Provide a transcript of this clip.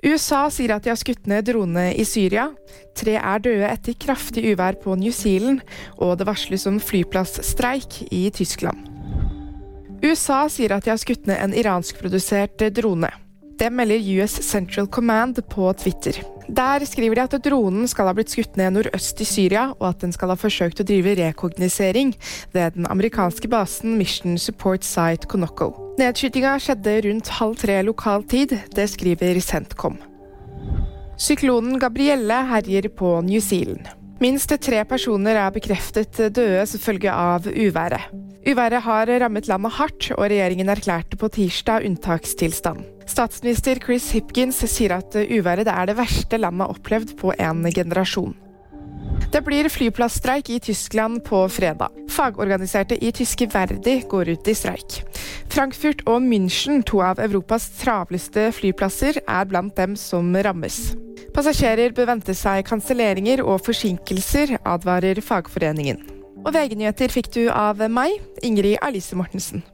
USA sier at de har skutt ned dronene i Syria. Tre er døde etter kraftig uvær på New Zealand, og det varsles om flyplassstreik i Tyskland. USA sier at de har skutt ned en iranskprodusert drone. Det melder US Central Command på Twitter. Der skriver de at dronen skal ha blitt skutt ned nordøst i Syria, og at den skal ha forsøkt å drive rekognosering ved den amerikanske basen Mission Support Site Konoko. Nedskytinga skjedde rundt halv tre lokal tid, det skriver Centcom. Syklonen Gabrielle herjer på New Zealand. Minst tre personer er bekreftet døde som følge av uværet. Uværet har rammet landet hardt, og regjeringen erklærte på tirsdag unntakstilstand. Statsminister Chris Hipkins sier at uværet er det verste landet har opplevd på en generasjon. Det blir flyplassstreik i Tyskland på fredag. Fagorganiserte i tyske Verdi går ut i streik. Frankfurt og München, to av Europas travleste flyplasser, er blant dem som rammes. Passasjerer bør vente seg kanselleringer og forsinkelser, advarer fagforeningen. Og VG-nyheter fikk du av meg, Ingrid Alice Mortensen.